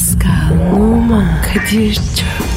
Pascal, Oman, Kadir çok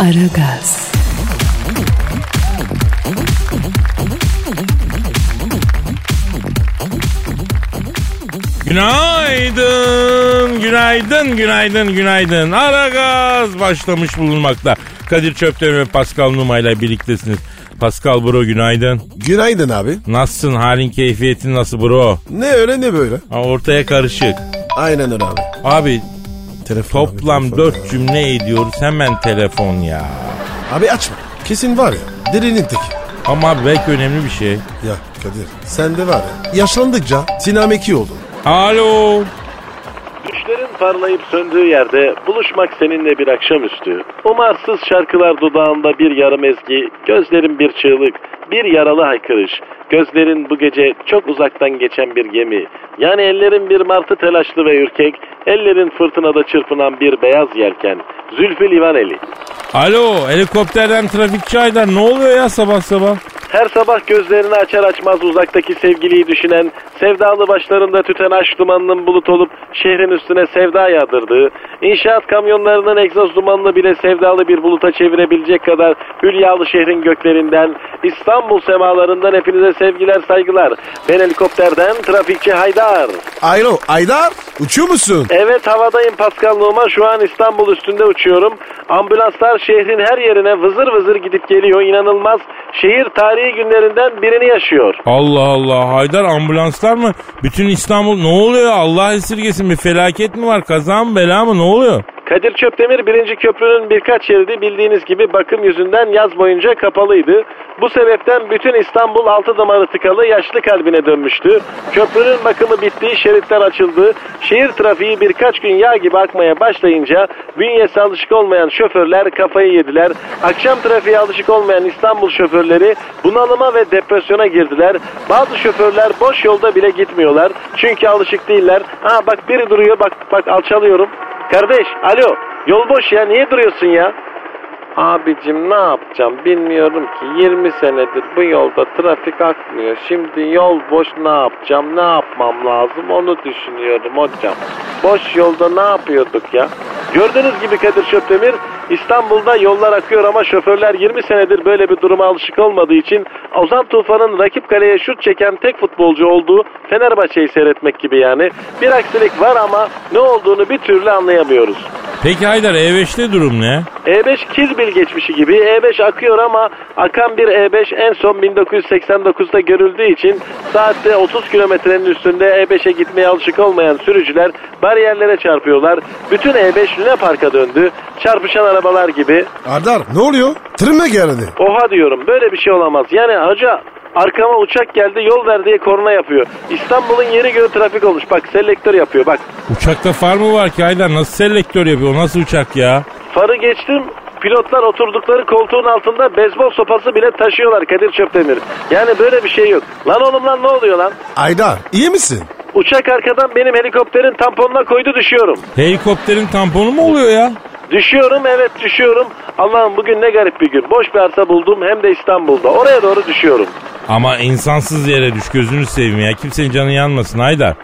Aragaz, Günaydın, günaydın, günaydın, günaydın. Ara gaz başlamış bulunmakta. Kadir Çöpten ve Pascal Numa ile birliktesiniz. Pascal bro günaydın. Günaydın abi. Nasılsın? Halin keyfiyetin nasıl bro? Ne öyle ne böyle? Ha, ortaya karışık. Aynen öyle abi. Abi Telefon toplam abi, telefon. dört cümle ediyoruz. Hemen telefon ya. Abi açma. Kesin var ya. Delinin teki. Ama abi belki önemli bir şey. Ya Kadir sen de var ya. Yaşlandıkça sinameki oldun. Alo. Düşlerin parlayıp söndüğü yerde buluşmak seninle bir akşamüstü. Umarsız şarkılar dudağında bir yarım ezgi, gözlerin bir çığlık, bir yaralı haykırış. Gözlerin bu gece çok uzaktan geçen bir gemi. Yani ellerin bir martı telaşlı ve ürkek, ellerin fırtınada çırpınan bir beyaz yelken. Zülfü Livaneli. Alo helikopterden trafikçi Aydar ne oluyor ya sabah sabah? Her sabah gözlerini açar açmaz uzaktaki sevgiliyi düşünen, sevdalı başlarında tüten aşk dumanının bulut olup şehrin üstüne sevda yağdırdığı, inşaat kamyonlarının egzoz dumanını bile sevdalı bir buluta çevirebilecek kadar hülyalı şehrin göklerinden, İstanbul semalarından hepinize sevgiler saygılar. Ben helikopterden trafikçi Haydar. Alo Aydar uçuyor musun? Evet havadayım Pascal Numa. Şu an İstanbul üstünde uçuyorum. Ambulanslar şehrin her yerine vızır vızır gidip geliyor. İnanılmaz. Şehir tarihi günlerinden birini yaşıyor. Allah Allah Haydar ambulanslar mı? Bütün İstanbul ne oluyor Allah esirgesin bir felaket mi var kaza mı bela mı ne oluyor? Kadir Çöptemir birinci köprünün birkaç şeridi bildiğiniz gibi bakım yüzünden yaz boyunca kapalıydı. Bu sebepten bütün İstanbul altı damarı tıkalı yaşlı kalbine dönmüştü. Köprünün bakımı bittiği şeritler açıldı. Şehir trafiği birkaç gün yağ gibi akmaya başlayınca bünyesi alışık olmayan şoförler kafayı yediler. Akşam trafiğe alışık olmayan İstanbul şoförleri bunalıma ve depresyona girdiler. Bazı şoförler boş yolda bile gitmiyorlar. Çünkü alışık değiller. Ha bak biri duruyor bak bak alçalıyorum. Kardeş alo yol boş ya niye duruyorsun ya? Abicim ne yapacağım bilmiyorum ki 20 senedir bu yolda trafik akmıyor. Şimdi yol boş ne yapacağım ne yapmam lazım onu düşünüyorum hocam. Boş yolda ne yapıyorduk ya? Gördüğünüz gibi Kadir Şöpdemir İstanbul'da yollar akıyor ama şoförler 20 senedir böyle bir duruma alışık olmadığı için Ozan Tufan'ın rakip kaleye şut çeken tek futbolcu olduğu Fenerbahçe'yi seyretmek gibi yani. Bir aksilik var ama ne olduğunu bir türlü anlayamıyoruz. Peki Haydar E5'te durum ne? E5 Geçmişi gibi E5 akıyor ama akan bir E5 en son 1989'da görüldüğü için saatte 30 kilometrenin üstünde E5'e gitmeye alışık olmayan sürücüler bariyerlere çarpıyorlar. Bütün E5 Luna Park'a döndü. Çarpışan arabalar gibi. Aydar ne oluyor? Tır mı geldi? Oha diyorum böyle bir şey olamaz. Yani hoca arkama uçak geldi yol ver diye korna yapıyor. İstanbul'un yeri göğü trafik olmuş. Bak selektör yapıyor bak. Uçakta far mı var ki Haydar nasıl selektör yapıyor o nasıl uçak ya? Farı geçtim. Pilotlar oturdukları koltuğun altında bezbol sopası bile taşıyorlar Kadir Çöptemir. Yani böyle bir şey yok. Lan oğlum lan ne oluyor lan? Aydar iyi misin? Uçak arkadan benim helikopterin tamponuna koydu düşüyorum. Helikopterin tamponu mu oluyor ya? Düşüyorum evet düşüyorum. Allah'ım bugün ne garip bir gün. Boş bir arsa buldum hem de İstanbul'da. Oraya doğru düşüyorum. Ama insansız yere düş gözünü seveyim ya kimsenin canı yanmasın Haydar.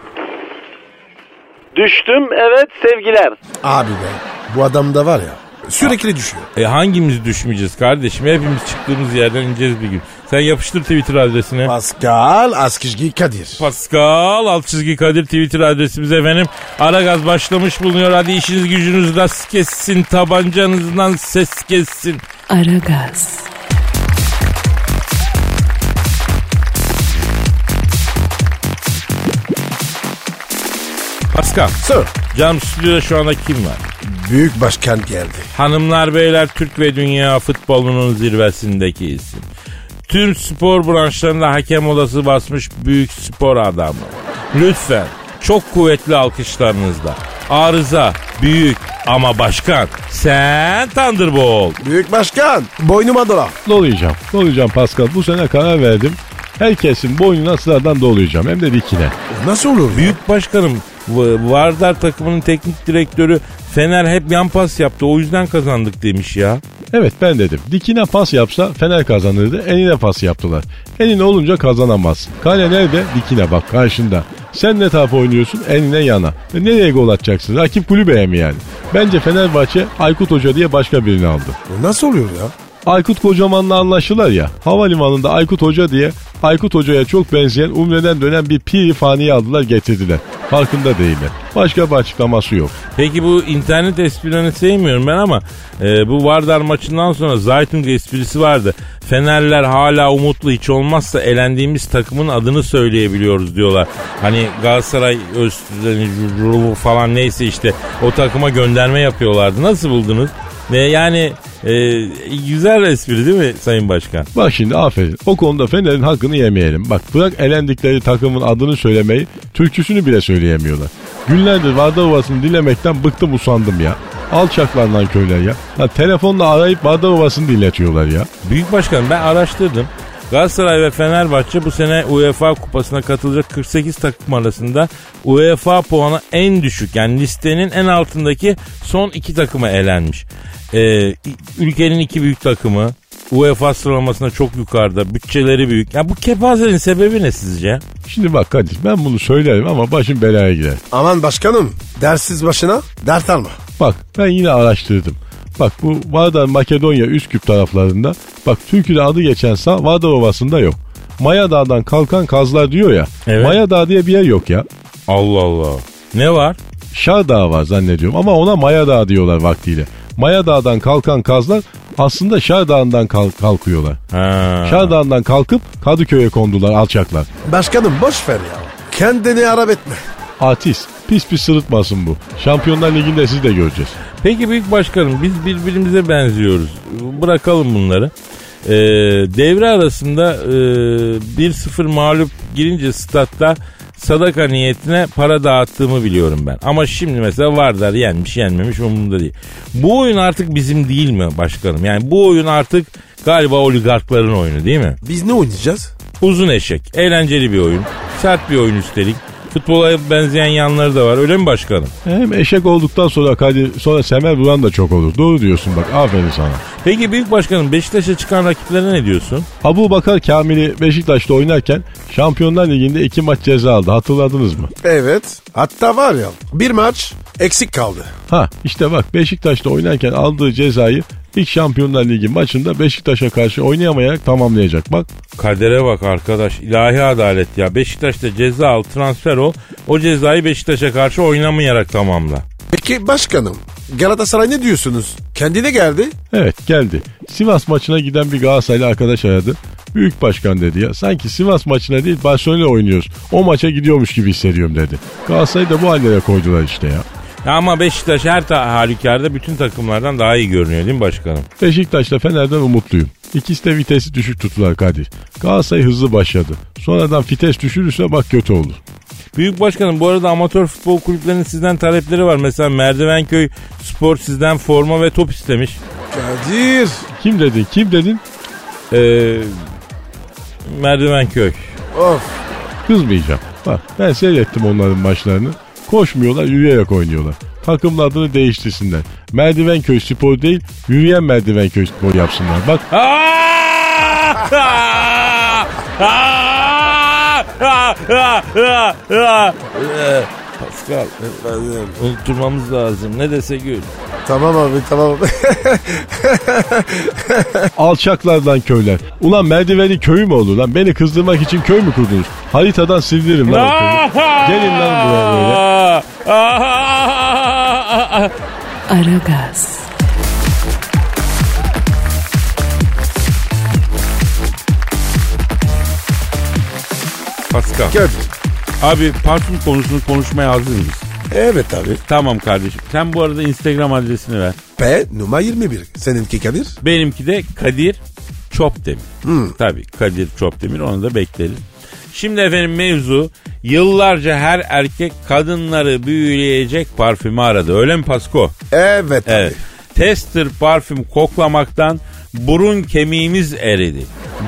Düştüm evet sevgiler. Abi be bu adam da var ya sürekli düşüyor. E hangimiz düşmeyeceğiz kardeşim? Hepimiz çıktığımız yerden ineceğiz bir gün. Sen yapıştır Twitter adresine. Pascal Askizgi Kadir. Pascal alt çizgi Kadir Twitter adresimiz efendim. Ara gaz başlamış bulunuyor. Hadi işiniz gücünüz rast kessin. Tabancanızdan ses kessin. Aragaz, Pascal. Sir. Canım stüdyoda şu anda kim var? Büyük başkan geldi. Hanımlar beyler Türk ve dünya futbolunun zirvesindeki isim. Tüm spor branşlarında hakem odası basmış büyük spor adamı. Lütfen çok kuvvetli alkışlarınızla Arıza büyük ama başkan sen Thunderbolt. Büyük başkan boynuma dola. Dolayacağım. Dolayacağım Pascal. Bu sene karar verdim. Herkesin boynuna sıradan dolayacağım. Hem de dikine. Nasıl olur ya? Büyük başkanım Vardar takımının teknik direktörü Fener hep yan pas yaptı o yüzden kazandık demiş ya. Evet ben dedim. Dikine pas yapsa Fener kazanırdı. Enine pas yaptılar. Enine olunca kazanamaz. Kale nerede? Dikine bak karşında. Sen ne tarafa oynuyorsun? Enine yana. E nereye gol atacaksın? Rakip kulübeye mi yani? Bence Fenerbahçe Aykut Hoca diye başka birini aldı. Nasıl oluyor ya? Aykut Kocaman'la anlaştılar ya. Havalimanında Aykut Hoca diye Aykut Hoca'ya çok benzeyen Umre'den dönen bir piri faniyi aldılar getirdiler. Farkında değiller. Başka bir açıklaması yok. Peki bu internet esprilerini sevmiyorum ben ama e, bu Vardar maçından sonra Zaytung esprisi vardı. Fenerler hala umutlu hiç olmazsa elendiğimiz takımın adını söyleyebiliyoruz diyorlar. Hani Galatasaray Öztürk'ü falan neyse işte o takıma gönderme yapıyorlardı. Nasıl buldunuz? Ve yani e, güzel espri değil mi Sayın Başkan? Bak şimdi aferin. O konuda Fener'in hakkını yemeyelim. Bak bırak elendikleri takımın adını söylemeyi, türküsünü bile söyleyemiyorlar. Günlerdir Vardar Ovası'nı dilemekten bıktım usandım ya. Alçaklardan köyler ya. Ha, telefonla arayıp Vardar Ovası'nı dinletiyorlar ya. Büyük Başkan ben araştırdım. Galatasaray ve Fenerbahçe bu sene UEFA kupasına katılacak 48 takım arasında UEFA puanı en düşük yani listenin en altındaki son iki takıma elenmiş. Ee, ülkenin iki büyük takımı UEFA sıralamasında çok yukarıda bütçeleri büyük. Ya bu kepazenin sebebi ne sizce? Şimdi bak Kadir ben bunu söylerim ama başım belaya girer. Aman başkanım dersiz başına dert alma. Bak ben yine araştırdım. Bak bu Vardar Makedonya Üsküp taraflarında bak Türkiye'de adı geçen sağ Vardar Ovası'nda yok. Maya Dağı'dan kalkan kazlar diyor ya. Evet. Maya Dağı diye bir yer yok ya. Allah Allah. Ne var? Şar Dağı var zannediyorum ama ona Maya Dağı diyorlar vaktiyle. Maya Dağı'dan kalkan kazlar aslında Şar Dağı'ndan kalk- kalkıyorlar. Ha. Şar Dağı'ndan kalkıp Kadıköy'e kondular alçaklar. Başkanım boş ver ya. Kendini harap etme. Artist. Pis pis sırıtmasın bu. Şampiyonlar Ligi'nde siz de göreceğiz. Peki Büyük Başkanım biz birbirimize benziyoruz. Bırakalım bunları. Ee, devre arasında e, 1-0 mağlup girince statta sadaka niyetine para dağıttığımı biliyorum ben. Ama şimdi mesela Vardar yenmiş yenmemiş umurumda değil. Bu oyun artık bizim değil mi başkanım? Yani bu oyun artık galiba oligarkların oyunu değil mi? Biz ne oynayacağız? Uzun eşek, eğlenceli bir oyun, sert bir oyun üstelik. Futbola benzeyen yanları da var öyle mi başkanım? Hem eşek olduktan sonra Kadir, sonra semer vuran da çok olur. Doğru diyorsun bak aferin sana. Peki Büyük Başkanım Beşiktaş'a çıkan rakiplere ne diyorsun? Abu Bakar Kamil'i Beşiktaş'ta oynarken Şampiyonlar Ligi'nde iki maç ceza aldı. Hatırladınız mı? Evet. Hatta var ya bir maç eksik kaldı. Ha işte bak Beşiktaş'ta oynarken aldığı cezayı ilk Şampiyonlar Ligi maçında Beşiktaş'a karşı oynayamayarak tamamlayacak. Bak Kadere bak arkadaş ilahi adalet ya. Beşiktaş'ta ceza al transfer ol. O cezayı Beşiktaş'a karşı oynamayarak tamamla. Peki başkanım Galatasaray ne diyorsunuz? Kendine geldi. evet geldi. Sivas maçına giden bir Galatasaraylı arkadaş aradı. Büyük başkan dedi ya sanki Sivas maçına değil Barcelona oynuyoruz. O maça gidiyormuş gibi hissediyorum dedi. Galatasaray'ı da bu hallere koydular işte ya. Ya ama Beşiktaş her ta- halükarda bütün takımlardan daha iyi görünüyor değil mi başkanım? Beşiktaş'la Fener'den umutluyum. İkisi de vitesi düşük tuttular Kadir. Galatasaray hızlı başladı. Sonradan vites düşürürse bak kötü olur. Büyük başkanım bu arada amatör futbol kulüplerinin sizden talepleri var. Mesela Merdivenköy Spor sizden forma ve top istemiş. Kadir. Kim dedin kim dedin? Ee, Merdivenköy. Of. Kızmayacağım. Bak ben seyrettim onların maçlarını. Koşmuyorlar yürüyerek oynuyorlar. Takımın adını değiştirsinler. Merdivenköy spor değil yürüyen Merdivenköy spor yapsınlar. Bak Pascal unutturmamız lazım. Ne dese gül. Tamam abi tamam. alçaklardan köyler. Ulan merdiveni köyü mü olur lan? Beni kızdırmak için köy mü kurdunuz? Haritadan sildiririm lan o köyü. Gelin lan buraya böyle. Aragaz, Pascal. Kadir. Abi parfüm konusunu konuşmaya hazır mıyız? Evet abi. Tamam kardeşim. Sen bu arada Instagram adresini ver. P numara 21. Seninki Kadir. Benimki de Kadir Çopdemir. Tabii Kadir Çopdemir onu da bekleriz. Şimdi efendim mevzu Yıllarca her erkek kadınları büyüleyecek parfümü aradı. Öyle mi Pasko? Evet, Evet. Tester parfüm koklamaktan burun kemiğimiz eridi.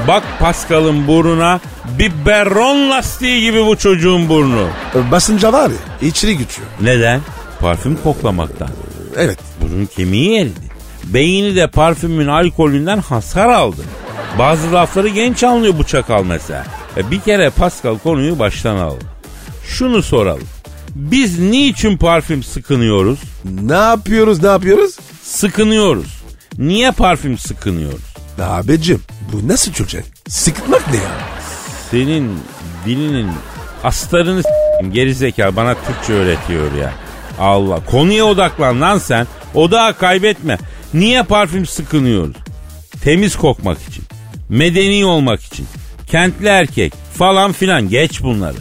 Bak Pascal'ın burnuna biberon lastiği gibi bu çocuğun burnu. Basınca var ya içeri geçiyor. Neden? Parfüm koklamaktan. Evet. Burun kemiği eridi. Beyni de parfümün alkolünden hasar aldı. Bazı lafları genç anlıyor bu çakal mesela. E bir kere Pascal konuyu baştan aldı. Şunu soralım. Biz niçin parfüm sıkınıyoruz? Ne yapıyoruz ne yapıyoruz? Sıkınıyoruz. Niye parfüm sıkınıyoruz? Abicim bu nasıl çocuk? Sıkıtmak ne ya? Senin dilinin astarını s**eyim, gerizekalı bana Türkçe öğretiyor ya. Allah konuya odaklan lan sen. Odağı kaybetme. Niye parfüm sıkınıyoruz? Temiz kokmak için. Medeni olmak için. Kentli erkek falan filan geç bunları.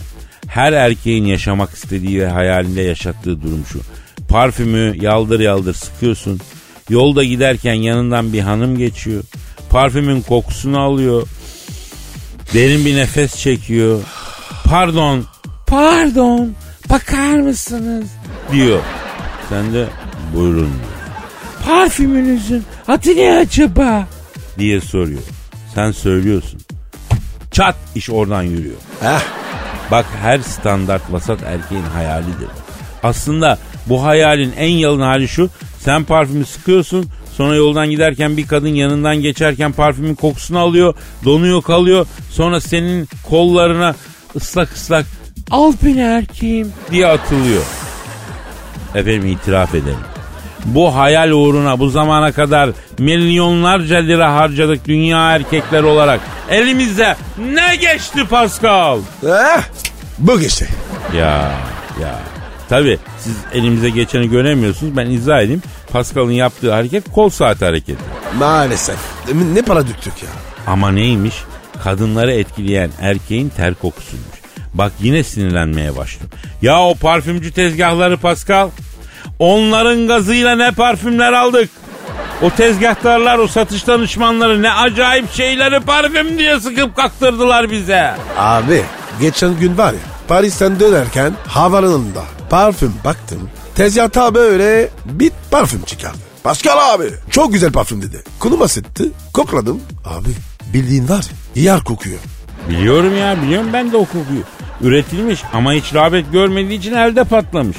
Her erkeğin yaşamak istediği ve hayalinde yaşattığı durum şu. Parfümü yaldır yaldır sıkıyorsun. Yolda giderken yanından bir hanım geçiyor. Parfümün kokusunu alıyor. Derin bir nefes çekiyor. Pardon, pardon, bakar mısınız? diyor. Sen de buyurun diyor. Parfümünüzün adı ne acaba? diye soruyor. Sen söylüyorsun. Çat iş oradan yürüyor. Heh. Bak her standart vasat erkeğin hayalidir. Aslında bu hayalin en yalın hali şu. Sen parfümü sıkıyorsun. Sonra yoldan giderken bir kadın yanından geçerken parfümün kokusunu alıyor. Donuyor kalıyor. Sonra senin kollarına ıslak ıslak al beni erkeğim diye atılıyor. Efendim itiraf edelim. Bu hayal uğruna bu zamana kadar milyonlarca lira harcadık dünya erkekler olarak. Elimizde ne geçti Pascal? Heh. Bu geçti. Ya ya. Tabi siz elimize geçeni göremiyorsunuz. Ben izah edeyim. Pascal'ın yaptığı hareket kol saati hareketi. Maalesef. Ne para döktük ya? Ama neymiş? Kadınları etkileyen erkeğin ter kokusuymuş. Bak yine sinirlenmeye başladım. Ya o parfümcü tezgahları Pascal. Onların gazıyla ne parfümler aldık. O tezgahtarlar, o satış danışmanları ne acayip şeyleri parfüm diye sıkıp kaktırdılar bize. Abi geçen gün var ya Paris'ten dönerken havalanında parfüm baktım. Tezgahta böyle bir parfüm çıkardı. Pascal abi çok güzel parfüm dedi. Konuma sıktı kokladım. Abi bildiğin var yer kokuyor. Biliyorum ya biliyorum ben de o kokuyu. Üretilmiş ama hiç rağbet görmediği için elde patlamış.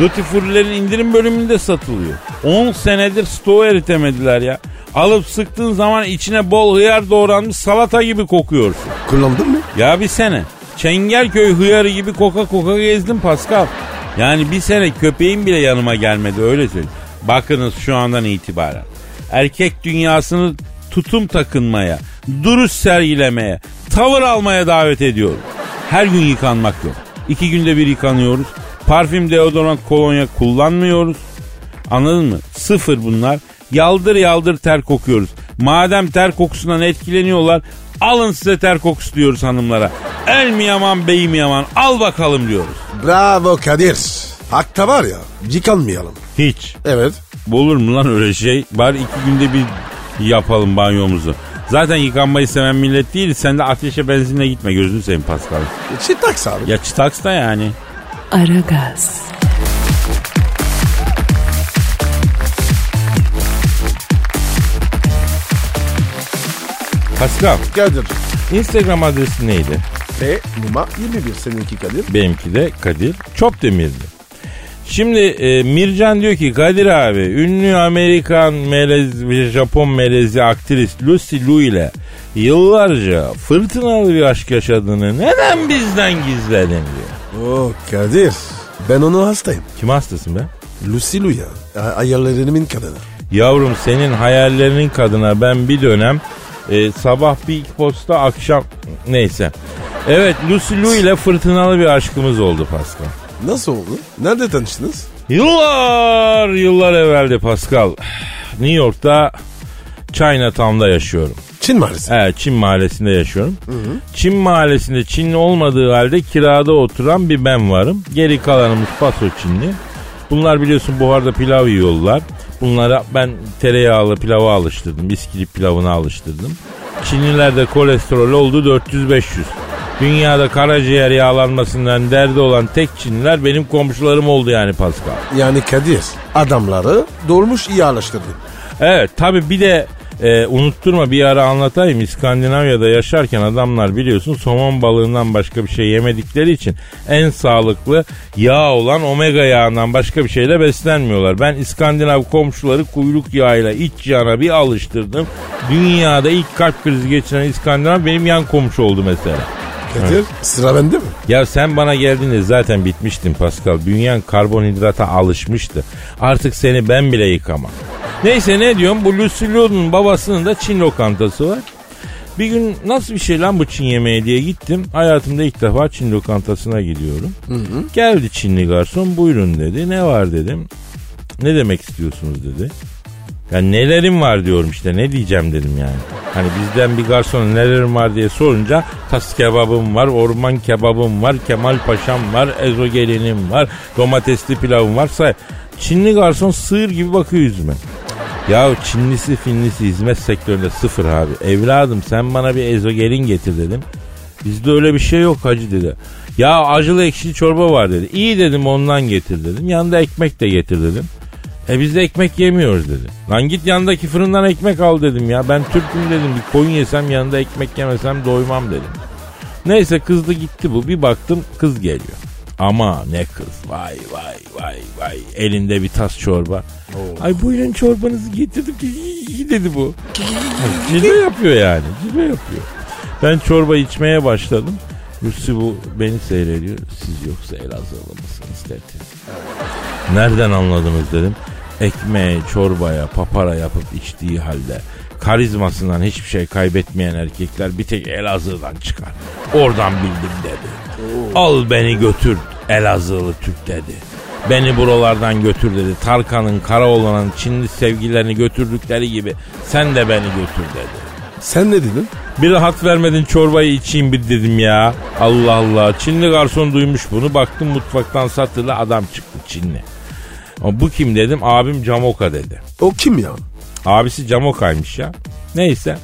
Duty Frui'lerin indirim bölümünde satılıyor. 10 senedir stoğu eritemediler ya. Alıp sıktığın zaman içine bol hıyar doğranmış salata gibi kokuyorsun. Kullandın mı? Ya bir sene. Çengelköy hıyarı gibi koka koka gezdim Pascal. Yani bir sene köpeğim bile yanıma gelmedi öyle söyleyeyim. Bakınız şu andan itibaren. Erkek dünyasını tutum takınmaya, duruş sergilemeye, tavır almaya davet ediyorum. Her gün yıkanmak yok. İki günde bir yıkanıyoruz. Parfüm, deodorant, kolonya kullanmıyoruz. Anladın mı? Sıfır bunlar. Yaldır yaldır ter kokuyoruz. Madem ter kokusundan etkileniyorlar alın size ter kokusu diyoruz hanımlara. El mi yaman bey mi yaman al bakalım diyoruz. Bravo Kadir. Hakta var ya yıkanmayalım. Hiç. Evet. Olur mu lan öyle şey? Bari iki günde bir yapalım banyomuzu. Zaten yıkanmayı seven millet değil. Sen de ateşe benzinle gitme gözünü seveyim Pascal. Çitaks abi. Ya çıtaks da yani. Aragaz, Pascal Kadir. Instagram adresi neydi? Ve numara 21 seninki Kadir. Benimki de Kadir Çopdemir'di. Şimdi e, Mircan diyor ki Kadir abi ünlü Amerikan melez Japon melezi aktris Lucy Liu ile yıllarca fırtınalı bir aşk yaşadığını neden bizden gizledin diyor. Oo Kadir. Ben onun hastayım. Kim hastasın be? Lucy Liu ya. Ayarlarımın kadını. Yavrum senin hayallerinin kadına ben bir dönem e, sabah bir iki posta akşam neyse. Evet Lucy Liu ile fırtınalı bir aşkımız oldu Pascal. Nasıl oldu? Nerede tanıştınız? Yıllar yıllar evveldi Pascal. New York'ta Chinatown'da yaşıyorum. Çin mahallesi. Evet Çin mahallesinde yaşıyorum. Çin mahallesinde Çinli olmadığı halde kirada oturan bir ben varım. Geri kalanımız Paso Çinli. Bunlar biliyorsun buharda pilav yiyorlar. Bunlara ben tereyağlı pilava alıştırdım. Bisküvi pilavına alıştırdım. Çinliler de kolesterol oldu 400-500. Dünyada karaciğer yağlanmasından derdi olan tek Çinliler benim komşularım oldu yani Pascal. Yani Kadir adamları dolmuş iyi alıştırdın. Evet tabi bir de e, unutturma bir ara anlatayım. İskandinavya'da yaşarken adamlar biliyorsun somon balığından başka bir şey yemedikleri için en sağlıklı yağ olan omega yağından başka bir şeyle beslenmiyorlar. Ben İskandinav komşuları kuyruk yağıyla iç yağına bir alıştırdım. Dünyada ilk kalp krizi geçiren İskandinav benim yan komşu oldu mesela. Kadir sıra bende mi? Ya sen bana geldiğinde zaten bitmiştin Pascal. Dünyan karbonhidrata alışmıştı. Artık seni ben bile yıkamam. Neyse ne diyorum bu Lucy Liu'nun babasının da Çin lokantası var. Bir gün nasıl bir şey lan bu Çin yemeği diye gittim. Hayatımda ilk defa Çin lokantasına gidiyorum. Geldi Çinli garson buyurun dedi. Ne var dedim. Ne demek istiyorsunuz dedi. Ya nelerim var diyorum işte ne diyeceğim dedim yani. Hani bizden bir garson nelerim var diye sorunca tas kebabım var, orman kebabım var, Kemal Paşam var, ezogelinim var, domatesli pilavım var say. Çinli garson sığır gibi bakıyor yüzüme. Ya Çinlisi Finlisi hizmet sektöründe sıfır abi. Evladım sen bana bir ezogelin getir dedim. Bizde öyle bir şey yok hacı dedi. Ya acılı ekşili çorba var dedi. İyi dedim ondan getir dedim. Yanında ekmek de getir dedim. E biz de ekmek yemiyoruz dedi. Lan git yanındaki fırından ekmek al dedim ya. Ben Türk'üm dedim. Bir koyun yesem yanında ekmek yemesem doymam dedim. Neyse kızdı gitti bu. Bir baktım kız geliyor. Ama ne kız vay vay vay vay elinde bir tas çorba. Ay buyurun çorbanızı getirdim ki dedi bu. Cilve yapıyor yani cilve yapıyor. Ben çorba içmeye başladım. Lucy bu beni seyrediyor. Siz yoksa Elazığlı mısınız dedi. Nereden anladınız dedim. Ekmeğe, çorbaya, papara yapıp içtiği halde karizmasından hiçbir şey kaybetmeyen erkekler bir tek Elazığ'dan çıkar. Oradan bildim dedi. Al beni götür Elazığlı Türk dedi. Beni buralardan götür dedi. Tarkan'ın, Karaoğlan'ın Çinli sevgilerini götürdükleri gibi sen de beni götür dedi. Sen ne dedin? Bir rahat vermedin çorbayı içeyim bir dedim ya. Allah Allah. Çinli garson duymuş bunu. Baktım mutfaktan satılı adam çıktı Çinli. Bu kim dedim. Abim Camoka dedi. O kim ya? Abisi Camoka'ymış ya. Neyse.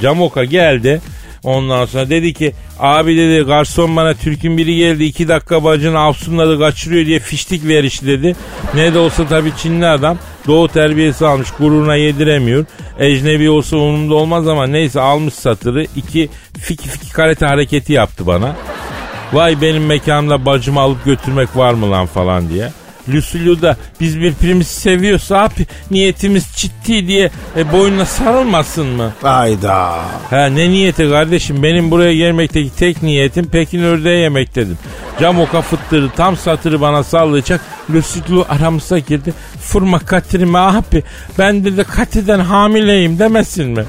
Camoka geldi. Ondan sonra dedi ki abi dedi garson bana Türk'ün biri geldi iki dakika bacını afsunladı kaçırıyor diye fiştik veriş dedi. Ne de olsa tabii Çinli adam doğu terbiyesi almış gururuna yediremiyor. Ecnebi olsa umurumda olmaz ama neyse almış satırı iki fiki fiki karate hareketi yaptı bana. Vay benim mekanımda bacımı alıp götürmek var mı lan falan diye. Lucilu da biz birbirimizi seviyorsa abi niyetimiz ciddi diye e, boynuna sarılmasın mı? Ayda. Ha ne niyeti kardeşim benim buraya gelmekteki tek niyetim Pekin ördeği yemek dedim. Cam oka fıttırı tam satırı bana sallayacak. Lucilu aramıza girdi. Fırma katirime abi ben dedi katiden hamileyim demesin mi?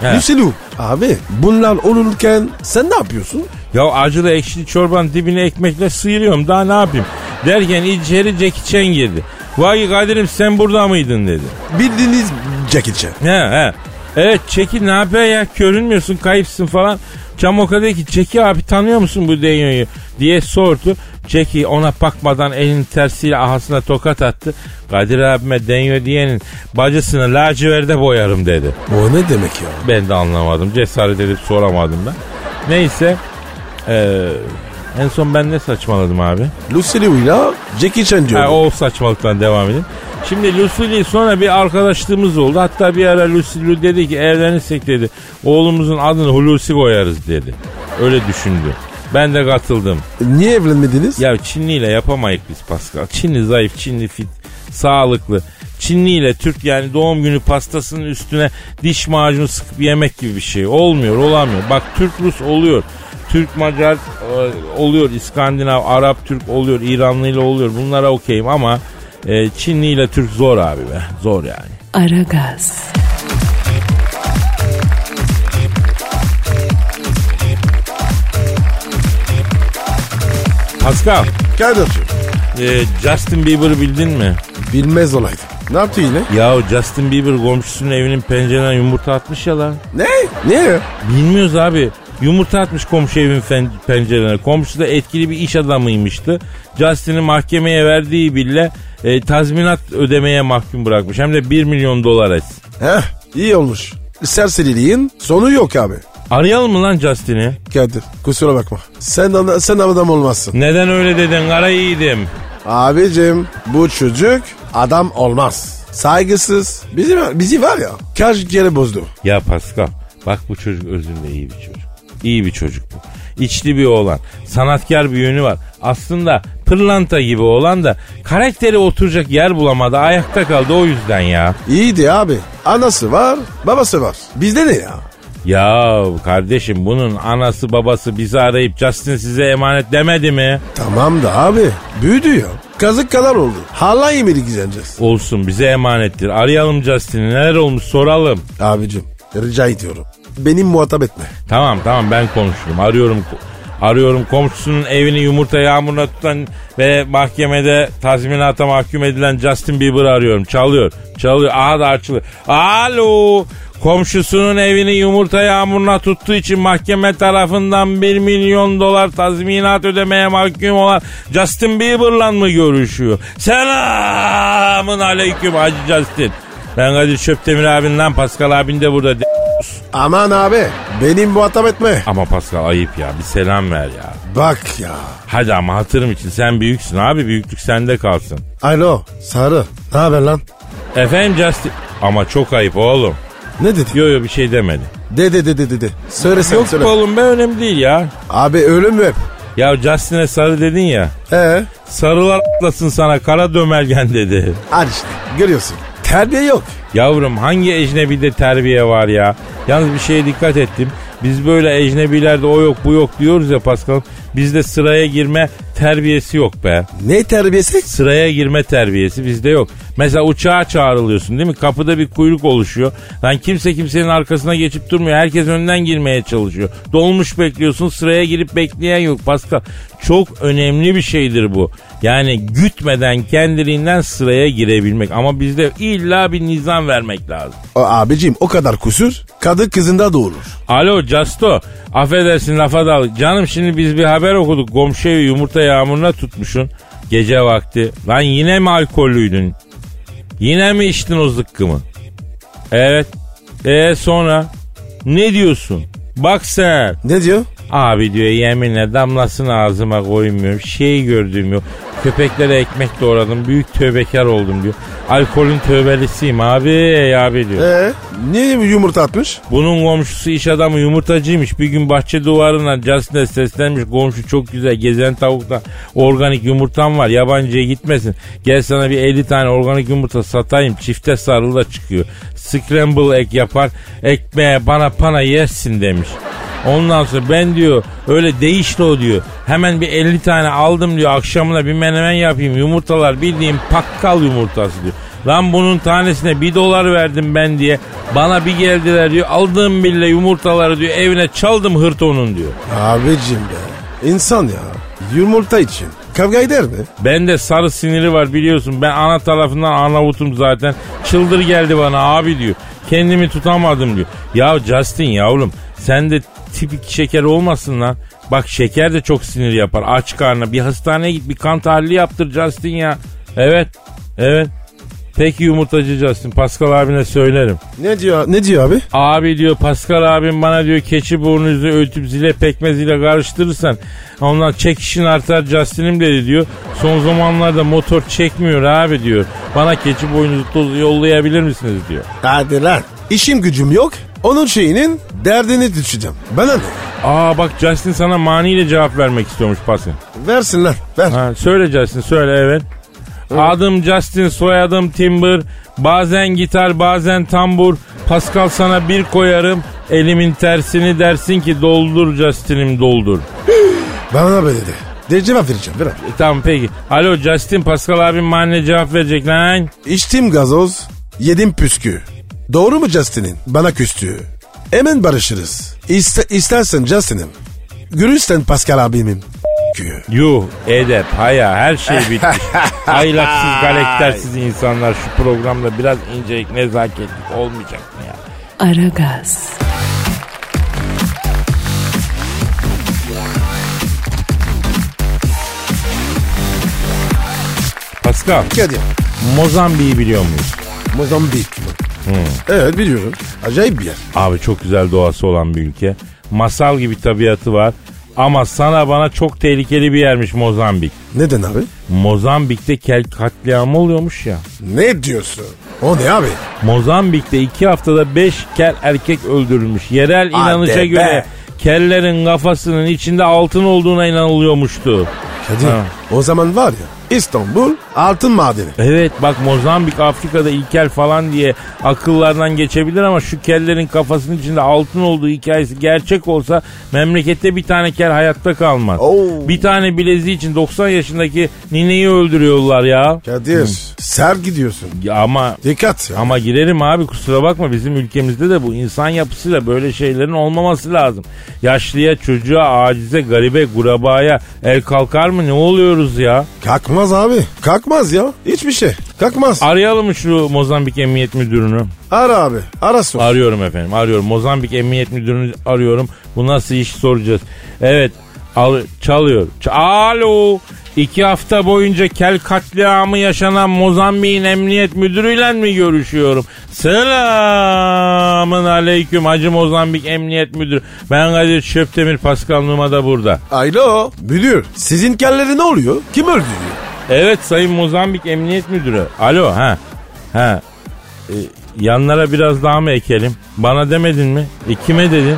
He. Lucilu. Abi bunlar olurken sen ne yapıyorsun? Ya acılı ekşili çorbanın dibine ekmekle sıyırıyorum daha ne yapayım? Derken içeri Jackie Chan girdi. Vay Kadir'im sen burada mıydın dedi. Bildiğiniz Jackie Chan. He he. Evet Çeki ne yapıyor ya görünmüyorsun kayıpsın falan. Camoka dedi ki Çeki abi tanıyor musun bu Denyo'yu diye sordu. Çeki ona bakmadan elini tersiyle ahasına tokat attı. Kadir abime Denyo diyenin bacısını laciverde boyarım dedi. O ne demek ya? Ben de anlamadım cesaret edip soramadım ben. Neyse ee, en son ben ne saçmaladım abi? Lucilu'yla Jackie Chan diyor. Ha, o saçmalıktan devam edin. Şimdi Lucille sonra bir arkadaşlığımız oldu. Hatta bir ara Lucille dedi ki evlenirsek dedi oğlumuzun adını Hulusi koyarız dedi. Öyle düşündü. Ben de katıldım. Niye evlenmediniz? Ya Çinli ile yapamayız biz Pascal. Çinli zayıf, Çinli fit, sağlıklı. Çinli ile Türk yani doğum günü pastasının üstüne diş macunu sıkıp yemek gibi bir şey. Olmuyor, olamıyor. Bak Türk Rus oluyor. Türk Macar e, oluyor, İskandinav, Arap Türk oluyor, İranlı ile oluyor. Bunlara okeyim ama e, Çinli ile Türk zor abi be. Zor yani. Aragaz, Pascal, Kardeşim. e, Justin Bieber'ı bildin mi? Bilmez olaydı. Ne yaptı yine? Ya Justin Bieber komşusunun evinin pencereden yumurta atmış ya lan. Ne? Niye? Bilmiyoruz abi. Yumurta atmış komşu evin pencerelerine. Komşu da etkili bir iş adamıymıştı. Justin'i mahkemeye verdiği bile e, tazminat ödemeye mahkum bırakmış. Hem de 1 milyon dolar et. Heh iyi olmuş. Serseriliğin sonu yok abi. Arayalım mı lan Justin'i? Kadir kusura bakma. Sen, sen adam olmazsın. Neden öyle dedin kara yiğidim? Abicim bu çocuk adam olmaz. Saygısız. Bizi, bizi var ya kaç kere bozdu. Ya Pascal bak bu çocuk özünde iyi bir çocuk. İyi bir çocuk bu. İçli bir oğlan. Sanatkar bir yönü var. Aslında pırlanta gibi olan da karakteri oturacak yer bulamadı. Ayakta kaldı o yüzden ya. İyiydi abi. Anası var babası var. Bizde ne ya? Ya kardeşim bunun anası babası bizi arayıp Justin size emanet demedi mi? Tamam da abi büyüdü ya. Kazık kadar oldu. Hala yemeği gideceğiz. Olsun bize emanettir. Arayalım Justin'i neler olmuş soralım. Abicim rica ediyorum. Benim muhatap etme. Tamam tamam ben konuşurum. Arıyorum arıyorum komşusunun evini yumurta yağmuruna tutan ve mahkemede tazminata mahkum edilen Justin Bieber arıyorum. Çalıyor. Çalıyor. Aha da açılıyor. Alo. Komşusunun evini yumurta yağmuruna tuttuğu için mahkeme tarafından 1 milyon dolar tazminat ödemeye mahkum olan Justin Bieber'la mı görüşüyor? Selamın aleyküm Hacı Justin. Ben Kadir Çöptemir abinden Pascal abin de burada. Aman abi benim muhatap etme. Ama Pascal ayıp ya bir selam ver ya. Bak ya. Hadi ama hatırım için sen büyüksün abi büyüklük sende kalsın. Alo Sarı ne haber lan? Efendim Justin... Ama çok ayıp oğlum. Ne dedi? Yo yo bir şey demedi. De de de de de de. Söyle sen Yok söyle. oğlum be önemli değil ya. Abi ölüm mü? Ya Justin'e sarı dedin ya. Ee? Sarılar atlasın sana kara dömelgen dedi. Hadi işte görüyorsun. Terbiye yok. Yavrum hangi ecnebide terbiye var ya? Yalnız bir şeye dikkat ettim. Biz böyle ecnebilerde o yok bu yok diyoruz ya Pascal. Bizde sıraya girme terbiyesi yok be. Ne terbiyesi? Sıraya girme terbiyesi bizde yok. Mesela uçağa çağrılıyorsun değil mi? Kapıda bir kuyruk oluşuyor. Lan kimse kimsenin arkasına geçip durmuyor. Herkes önden girmeye çalışıyor. Dolmuş bekliyorsun sıraya girip bekleyen yok Pascal. Çok önemli bir şeydir bu. Yani gütmeden kendiliğinden sıraya girebilmek. Ama bizde illa bir nizam vermek lazım. O abicim o kadar kusur kadın kızında doğurur. Alo Casto. Affedersin lafa dal. Canım şimdi biz bir haber okuduk. Komşu evi yumurta yağmuruna tutmuşsun. Gece vakti. Lan yine mi alkollüydün? Yine mi içtin o zıkkımı? Evet. E sonra? Ne diyorsun? Bak sen. Ne diyor? Abi diyor yeminle damlasını ağzıma koymuyorum. Şey gördüğüm yok. Köpeklere ekmek doğradım. Büyük tövbekar oldum diyor. Alkolün tövbelisiyim abi abi diyor. Ee, niye yumurta atmış? Bunun komşusu iş adamı yumurtacıymış. Bir gün bahçe duvarına Justin'e seslenmiş. Komşu çok güzel gezen tavukta organik yumurtam var. Yabancıya gitmesin. Gel sana bir 50 tane organik yumurta satayım. Çifte sarılı da çıkıyor. Scramble ek yapar. Ekmeğe bana pana yersin demiş. Ondan sonra ben diyor öyle değişti o diyor. Hemen bir 50 tane aldım diyor. Akşamına bir menemen yapayım. Yumurtalar bildiğim pakkal yumurtası diyor. Lan bunun tanesine bir dolar verdim ben diye. Bana bir geldiler diyor. Aldığım bile yumurtaları diyor evine çaldım hırtonun diyor. Abicim be. İnsan ya. Yumurta için. Kavga eder mi? Bende sarı siniri var biliyorsun. Ben ana tarafından Arnavut'um zaten. Çıldır geldi bana abi diyor. Kendimi tutamadım diyor. Ya Justin yavrum sen de tipik şeker olmasın lan. Bak şeker de çok sinir yapar. Aç karnına bir hastaneye git bir kan tahlili yaptır Justin ya. Evet. Evet. Peki yumurtacı Justin. Pascal abine söylerim. Ne diyor ne diyor abi? Abi diyor Pascal abim bana diyor keçi burnunuzu öğütüp zile pekmeziyle karıştırırsan ondan çekişin artar Justin'im dedi diyor. Son zamanlarda motor çekmiyor abi diyor. Bana keçi boynuzu tozu yollayabilir misiniz diyor. Hadi lan. İşim gücüm yok. Onun şeyinin derdini düşeceğim. Bana ne? Aa bak Justin sana maniyle cevap vermek istiyormuş Pascal. Versin lan. Ver. Ha, söyle Justin söyle evet. Adım Justin soyadım Timber. Bazen gitar bazen tambur. Pascal sana bir koyarım. Elimin tersini dersin ki doldur Justin'im doldur. Bana böyle de. De cevap vereceğim. Ver abi. E, tamam peki. Alo Justin Pascal abim mahalle cevap verecek lan. İçtim gazoz. Yedim püskü. Doğru mu Justin'in? Bana küstüğü. Hemen barışırız. İste, istersen Justin'im. Görürsen Pascal abimin. Kü. Yuh edep haya her şey bitmiş. Ahlaksız karaktersiz insanlar şu programda biraz incelik nezaketlik olmayacak mı ya? Aragaz, Pascal Kadir. Mozambik'i biliyor muyuz? Mozambik mi? Evet biliyorum. Acayip bir yer. Abi çok güzel doğası olan bir ülke. Masal gibi tabiatı var. Ama sana bana çok tehlikeli bir yermiş Mozambik. Neden abi? Mozambik'te kel katliamı oluyormuş ya. Ne diyorsun? O ne abi? Mozambik'te iki haftada beş kel erkek öldürülmüş. Yerel inanışa be. göre kellerin kafasının içinde altın olduğuna inanılıyormuştu. Kadir Ha. o zaman var ya İstanbul altın madeni. Evet bak Mozambik Afrika'da ilkel falan diye akıllardan geçebilir ama şu kellerin kafasının içinde altın olduğu hikayesi gerçek olsa memlekette bir tane kel hayatta kalmaz. Oo. Bir tane bileziği için 90 yaşındaki nineyi öldürüyorlar ya. Kadir ser gidiyorsun. Ya ama Dikkat ya. ama girerim abi kusura bakma bizim ülkemizde de bu insan yapısıyla böyle şeylerin olmaması lazım. Yaşlıya, çocuğa, acize, garibe, kurabaya el kalkar mı ne oluyoruz ya? Kalkmaz abi. Kalkmaz ya. Hiçbir şey. Kalkmaz. Arayalım mı şu Mozambik Emniyet Müdürünü? Ara abi. Ara sor. Arıyorum efendim arıyorum. Mozambik Emniyet Müdürünü arıyorum. Bu nasıl iş soracağız. Evet al, çalıyor. Ç- Alo. İki hafta boyunca kel katliamı yaşanan Mozambik'in emniyet müdürüyle mi görüşüyorum? Selamın aleyküm Hacı Mozambik Emniyet Müdürü. Ben Kadir Çöptemir Pascal Numa da burada. Alo. Müdür. Sizin kelleri ne oluyor? Kim öldürüyor? Evet Sayın Mozambik Emniyet Müdürü. Alo ha. Ha. E, yanlara biraz daha mı ekelim? Bana demedin mi? E, kime dedin?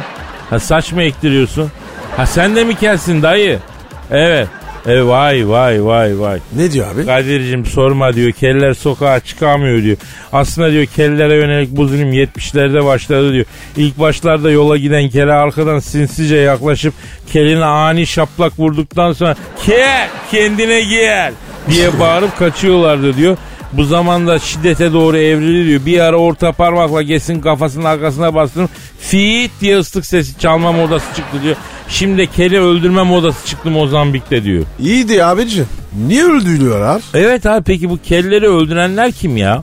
Ha saç mı ektiriyorsun? Ha sen de mi kelsin dayı? Evet. E vay vay vay vay. Ne diyor abi? Kadir'cim sorma diyor. Keller sokağa çıkamıyor diyor. Aslında diyor kellere yönelik bu zulüm 70'lerde başladı diyor. İlk başlarda yola giden kele arkadan sinsice yaklaşıp keline ani şaplak vurduktan sonra kel kendine gel diye bağırıp kaçıyorlardı diyor. Bu zamanda şiddete doğru evrildi diyor. Bir ara orta parmakla Ges'in kafasının arkasına bastırdım. Fiit diye ıslık sesi çalma modası çıktı diyor. Şimdi keli öldürme modası çıktı Mozambik'te diyor. İyiydi abicim. Niye öldürüyorlar? Evet abi peki bu kelleri öldürenler kim ya?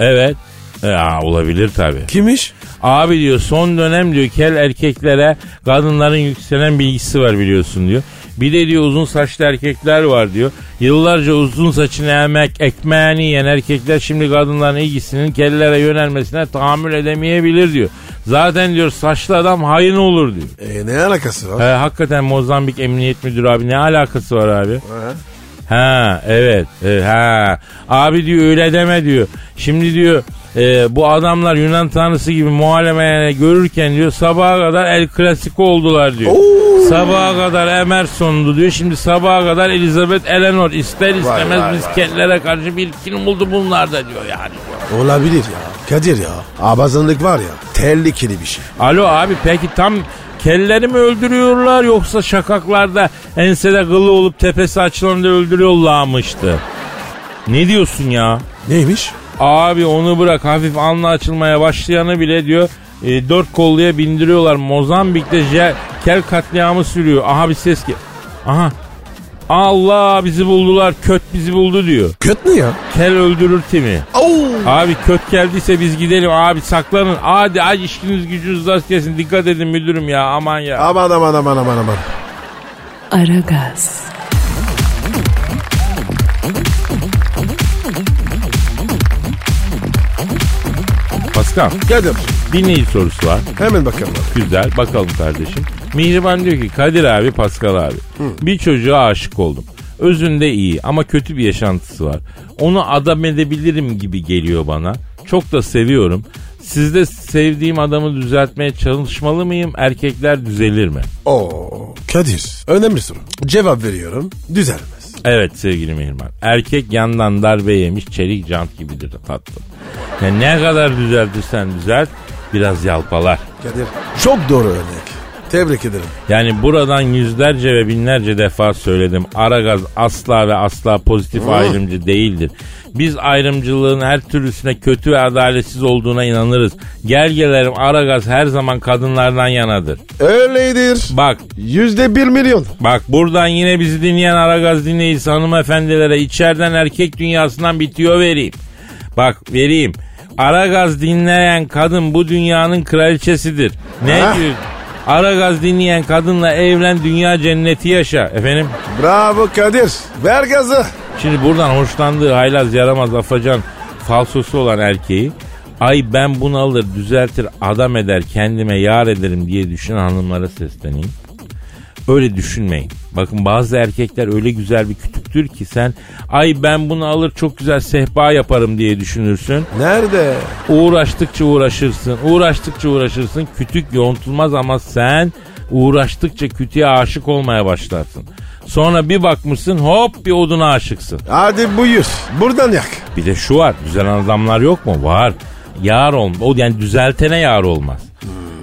Evet. E, aa, olabilir tabi. Kimmiş? Abi diyor son dönem diyor kel erkeklere kadınların yükselen bilgisi var biliyorsun diyor. Bir de diyor uzun saçlı erkekler var diyor. Yıllarca uzun saçını emek, ekmeğini yiyen erkekler şimdi kadınların ilgisinin kellere yönelmesine tahammül edemeyebilir diyor. Zaten diyor saçlı adam hain olur diyor. E, ne alakası var? He, hakikaten Mozambik Emniyet Müdürü abi ne alakası var abi? Ha? Ha evet. E, ha. Abi diyor öyle deme diyor. Şimdi diyor e, bu adamlar Yunan tanrısı gibi muhalefene görürken diyor sabaha kadar El Clasico oldular diyor. Sabaha kadar Emerson'du diyor. Şimdi sabaha kadar Elizabeth Eleanor ister istemez vay, misketlere karşı bir kin buldu bunlar da diyor yani. diyor. Olabilir ya. Kadir ya. Abazanlık var ya. Tehlikeli bir şey. Alo abi peki tam kelleri mi öldürüyorlar yoksa şakaklarda ensede kılı olup tepesi açılan da öldürüyorlarmıştı? Ne diyorsun ya? Neymiş? Abi onu bırak hafif anla açılmaya başlayanı bile diyor e, dört kolluya bindiriyorlar. Mozambik'te je- kel katliamı sürüyor. Aha bir ses ki. Aha. Allah bizi buldular köt bizi buldu diyor. Kötü mü ya? Kel öldürür timi. Oo. Abi köt geldiyse biz gidelim abi saklanın. Hadi ay işiniz gücünüz rast gelsin dikkat edin müdürüm ya aman ya. Aman aman aman aman aman. Aragaz, Pascal Kadir. dinleyici sorusu var. Hemen bakalım. Güzel bakalım kardeşim. Mihriban diyor ki Kadir abi Pascal abi. Bir çocuğa aşık oldum. Özünde iyi ama kötü bir yaşantısı var. Onu adam edebilirim gibi geliyor bana. Çok da seviyorum. Sizde sevdiğim adamı düzeltmeye çalışmalı mıyım? Erkekler düzelir mi? Oo. Kadir. Önemli soru. Cevap veriyorum. Düzelmez. Evet sevgili Mihriban. Erkek yandan darbe yemiş çelik jant gibidir tatlım. Ya ne kadar düzeltirsen düzelt biraz yalpalar. Kadir. Çok doğru örnek. Tebrik ederim. Yani buradan yüzlerce ve binlerce defa söyledim. Aragaz asla ve asla pozitif ayrımcı değildir. Biz ayrımcılığın her türlüsüne kötü ve adaletsiz olduğuna inanırız. Gel gelelim Aragaz her zaman kadınlardan yanadır. Öyledir. Bak Yüzde bir milyon. Bak buradan yine bizi dinleyen Aragaz dinleyicisi hanımefendilere içeriden erkek dünyasından bitiyor vereyim. Bak vereyim. Aragaz dinleyen kadın bu dünyanın kraliçesidir. Ne diyor? Aragaz dinleyen kadınla evlen dünya cenneti yaşa. Efendim? Bravo Kadir. Ver gazı. Şimdi buradan hoşlandığı haylaz yaramaz afacan falsosu olan erkeği Ay ben bunu alır düzeltir adam eder kendime yar ederim diye düşünen hanımlara sesleneyim. Öyle düşünmeyin. Bakın bazı erkekler öyle güzel bir kütüktür ki sen ay ben bunu alır çok güzel sehpa yaparım diye düşünürsün. Nerede? Uğraştıkça uğraşırsın. Uğraştıkça uğraşırsın. Kütük yontulmaz ama sen uğraştıkça kütüğe aşık olmaya başlarsın. Sonra bir bakmışsın hop bir oduna aşıksın. Hadi buyur. Buradan yak. Bir de şu var. Düzelen adamlar yok mu? Var. Yar ol. O yani düzeltene yar olmaz.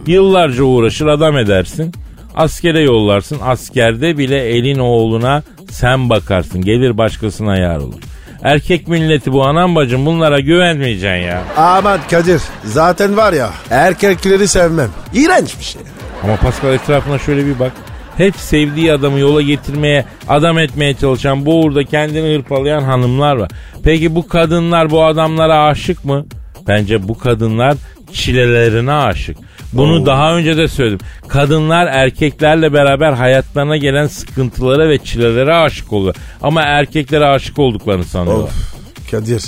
Yıllarca uğraşır adam edersin. Askere yollarsın. Askerde bile elin oğluna sen bakarsın. Gelir başkasına yar olur. Erkek milleti bu anam bacım bunlara güvenmeyeceksin ya. Aman Kadir zaten var ya erkekleri sevmem. İğrenç bir şey. Ama Pascal etrafına şöyle bir bak. Hep sevdiği adamı yola getirmeye, adam etmeye çalışan, bu uğurda kendini hırpalayan hanımlar var. Peki bu kadınlar bu adamlara aşık mı? Bence bu kadınlar çilelerine aşık. Bunu daha önce de söyledim. Kadınlar erkeklerle beraber hayatlarına gelen sıkıntılara ve çilelere aşık oluyor. Ama erkeklere aşık olduklarını sanıyorlar. Of Kadir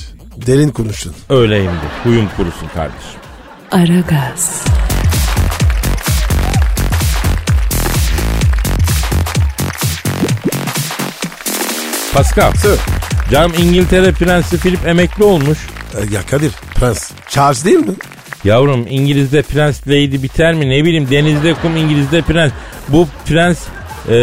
derin konuştun. Öyleyimdir. Huyum kurusun kardeşim. Aragaz, Pascal. Sir. Canım İngiltere Prensi Philip emekli olmuş. E, Ya Kadir Prens Charles değil mi? Yavrum İngiliz'de prens lady biter mi ne bileyim denizde kum İngiliz'de prens. Bu prens e,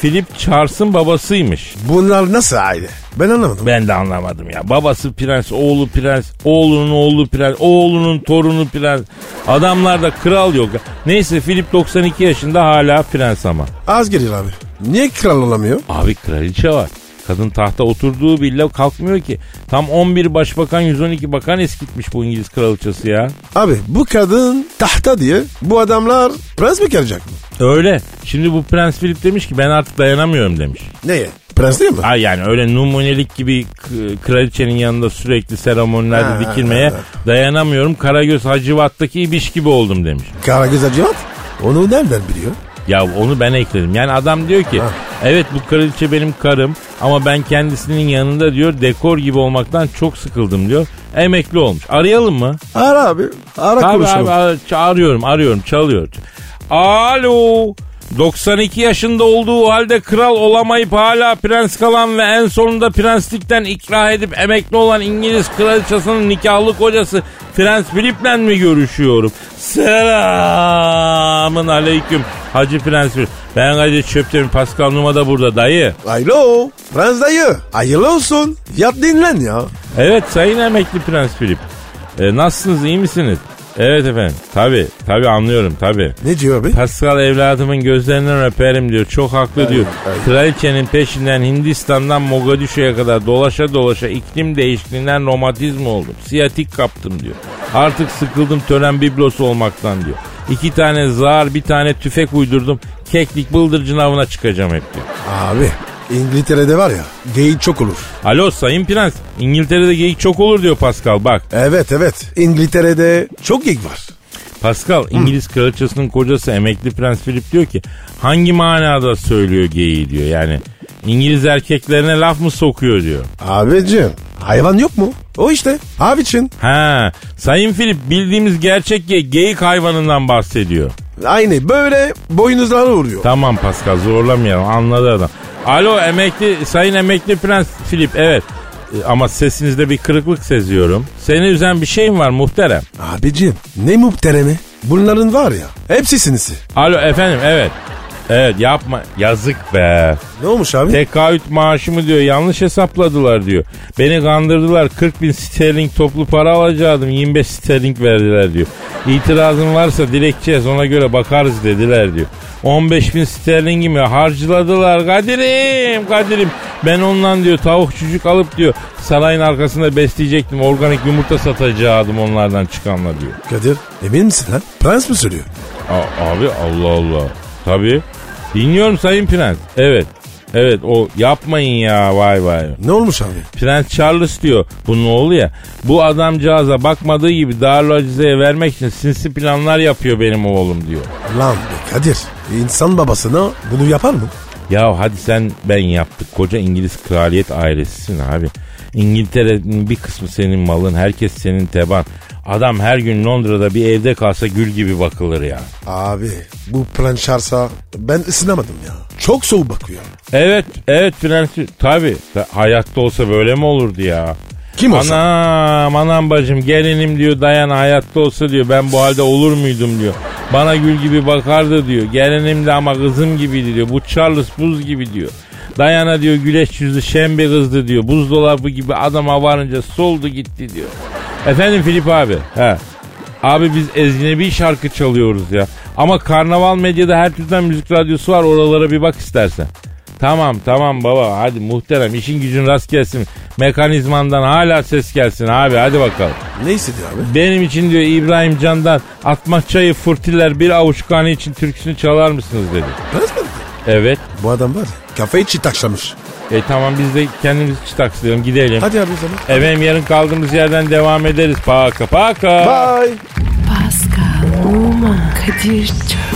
Philip Charles'ın babasıymış. Bunlar nasıl aile? Ben anlamadım. Ben de anlamadım ya. Babası prens, oğlu prens, oğlunun oğlu prens, oğlunun torunu prens. Adamlarda kral yok. Neyse Philip 92 yaşında hala prens ama. Az geliyor abi. Niye kral olamıyor? Abi kraliçe var. Kadın tahta oturduğu bile kalkmıyor ki. Tam 11 başbakan 112 bakan eskitmiş bu İngiliz kraliçesi ya. Abi bu kadın tahta diye bu adamlar prens mi kalacak mı? Öyle. Şimdi bu Prens Philip demiş ki ben artık dayanamıyorum demiş. Neye? Prens değil mi? Ay yani öyle numunelik gibi k- kraliçenin yanında sürekli seremonilerde Ha, dikilmeye ha, dayanamıyorum. Karagöz Hacivat'taki ibiş gibi oldum demiş. Karagöz Hacivat? Onu nereden biliyor? Ya onu ben ekledim. Yani adam diyor ki evet bu kraliçe benim karım ama ben kendisinin yanında diyor dekor gibi olmaktan çok sıkıldım diyor. Emekli olmuş. Arayalım mı? Ara abi. Ara Abi, konuşalım. abi, ç- arıyorum arıyorum çalıyor. Alo. 92 yaşında olduğu halde kral olamayıp hala prens kalan ve en sonunda prenslikten ikrah edip emekli olan İngiliz kraliçasının nikahlı kocası Prens Philip'le mi görüşüyorum? Selamın aleyküm Hacı Prens Philip. Ben Hacı Çöptemir Pascal Numa da burada dayı. Alo. Prens dayı. Hayırlı olsun. Yat dinlen ya. Evet sayın emekli Prens Philip. Ee, nasılsınız iyi misiniz? Evet efendim. Tabi tabi anlıyorum tabi. Ne diyor abi? Pascal evladımın gözlerinden öperim diyor. Çok haklı diyor. evet. Kraliçenin peşinden Hindistan'dan Mogadishu'ya kadar dolaşa dolaşa iklim değişikliğinden romatizma oldum. Siyatik kaptım diyor. Artık sıkıldım tören biblosu olmaktan diyor. İki tane zar bir tane tüfek uydurdum. Keklik bıldırcın avına çıkacağım hep diyor. Abi İngiltere'de var ya geyik çok olur. Alo sayın prens. İngiltere'de geyik çok olur diyor Pascal bak. Evet evet İngiltere'de çok geyik var. Pascal İngiliz kraliçesinin kocası emekli prens Philip diyor ki hangi manada söylüyor geyiği diyor yani İngiliz erkeklerine laf mı sokuyor diyor. Abicim hayvan yok mu? O işte abicim. Ha Sayın Philip bildiğimiz gerçek ge- geyik hayvanından bahsediyor. Aynı böyle boynuzlara vuruyor. Tamam Pascal zorlamayalım anladı adam. Alo emekli sayın emekli prens Philip evet E, ama sesinizde bir kırıklık seziyorum. Seni üzen bir şey mi var muhterem? Abicim ne muhteremi? Bunların var ya hepsi sinisi. Alo efendim evet. Evet yapma yazık be. Ne olmuş abi? Tekaüt maaşımı diyor yanlış hesapladılar diyor. Beni kandırdılar 40 bin sterling toplu para alacaktım 25 sterling verdiler diyor. İtirazın varsa dilekçe ona göre bakarız dediler diyor. 15 bin sterlingimi harcıladılar Kadir'im Kadir'im. Ben ondan diyor tavuk çocuk alıp diyor sarayın arkasında besleyecektim. Organik yumurta satacaktım onlardan çıkanla diyor. Kadir emin misin lan? Prens mi söylüyor? A- abi Allah Allah. Tabii. Dinliyorum Sayın Prens. Evet. Evet o yapmayın ya vay vay. Ne olmuş abi? Prens Charles diyor bunun oğlu ya. Bu adamcağıza bakmadığı gibi Darülacizeye vermek için sinsi planlar yapıyor benim oğlum diyor. Lan be Kadir insan babasına bunu yapar mı? Ya hadi sen ben yaptık. Koca İngiliz kraliyet ailesisin abi. İngiltere'nin bir kısmı senin malın. Herkes senin teban. Adam her gün Londra'da bir evde kalsa gül gibi bakılır ya. Abi bu planşarsa ben ısınamadım ya. Çok soğuk bakıyor. Evet, evet Prensi. Tabi. Hayatta olsa böyle mi olurdu ya? Kim olsa? Anam anam bacım gelinim diyor dayan hayatta olsa diyor ben bu halde olur muydum diyor. Bana gül gibi bakardı diyor. Gelinim de ama kızım gibiydi diyor. Bu Charles buz gibi diyor. Dayana diyor güleç yüzlü şen bir kızdı diyor. Buzdolabı gibi adama varınca soldu gitti diyor. Efendim Filip abi. He. Abi biz ecnebi şarkı çalıyoruz ya. Ama karnaval medyada her türden müzik radyosu var oralara bir bak istersen. Tamam tamam baba hadi muhterem işin gücün rast gelsin. Mekanizmandan hala ses gelsin abi hadi bakalım. Ne istedi abi? Benim için diyor İbrahim Can'dan Atmaçayı Fırtiller bir avuç kanı için türküsünü çalar mısınız dedi. Dedi? Evet. Bu adam var ya kafayı çitaklamış. E tamam biz de kendimizi çıtakslayalım gidelim. Hadi abi o zaman. Efendim yarın kaldığımız yerden devam ederiz. Paka paka. Bye. Pascal, Oman, Kadir çok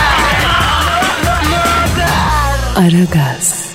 Aragaz.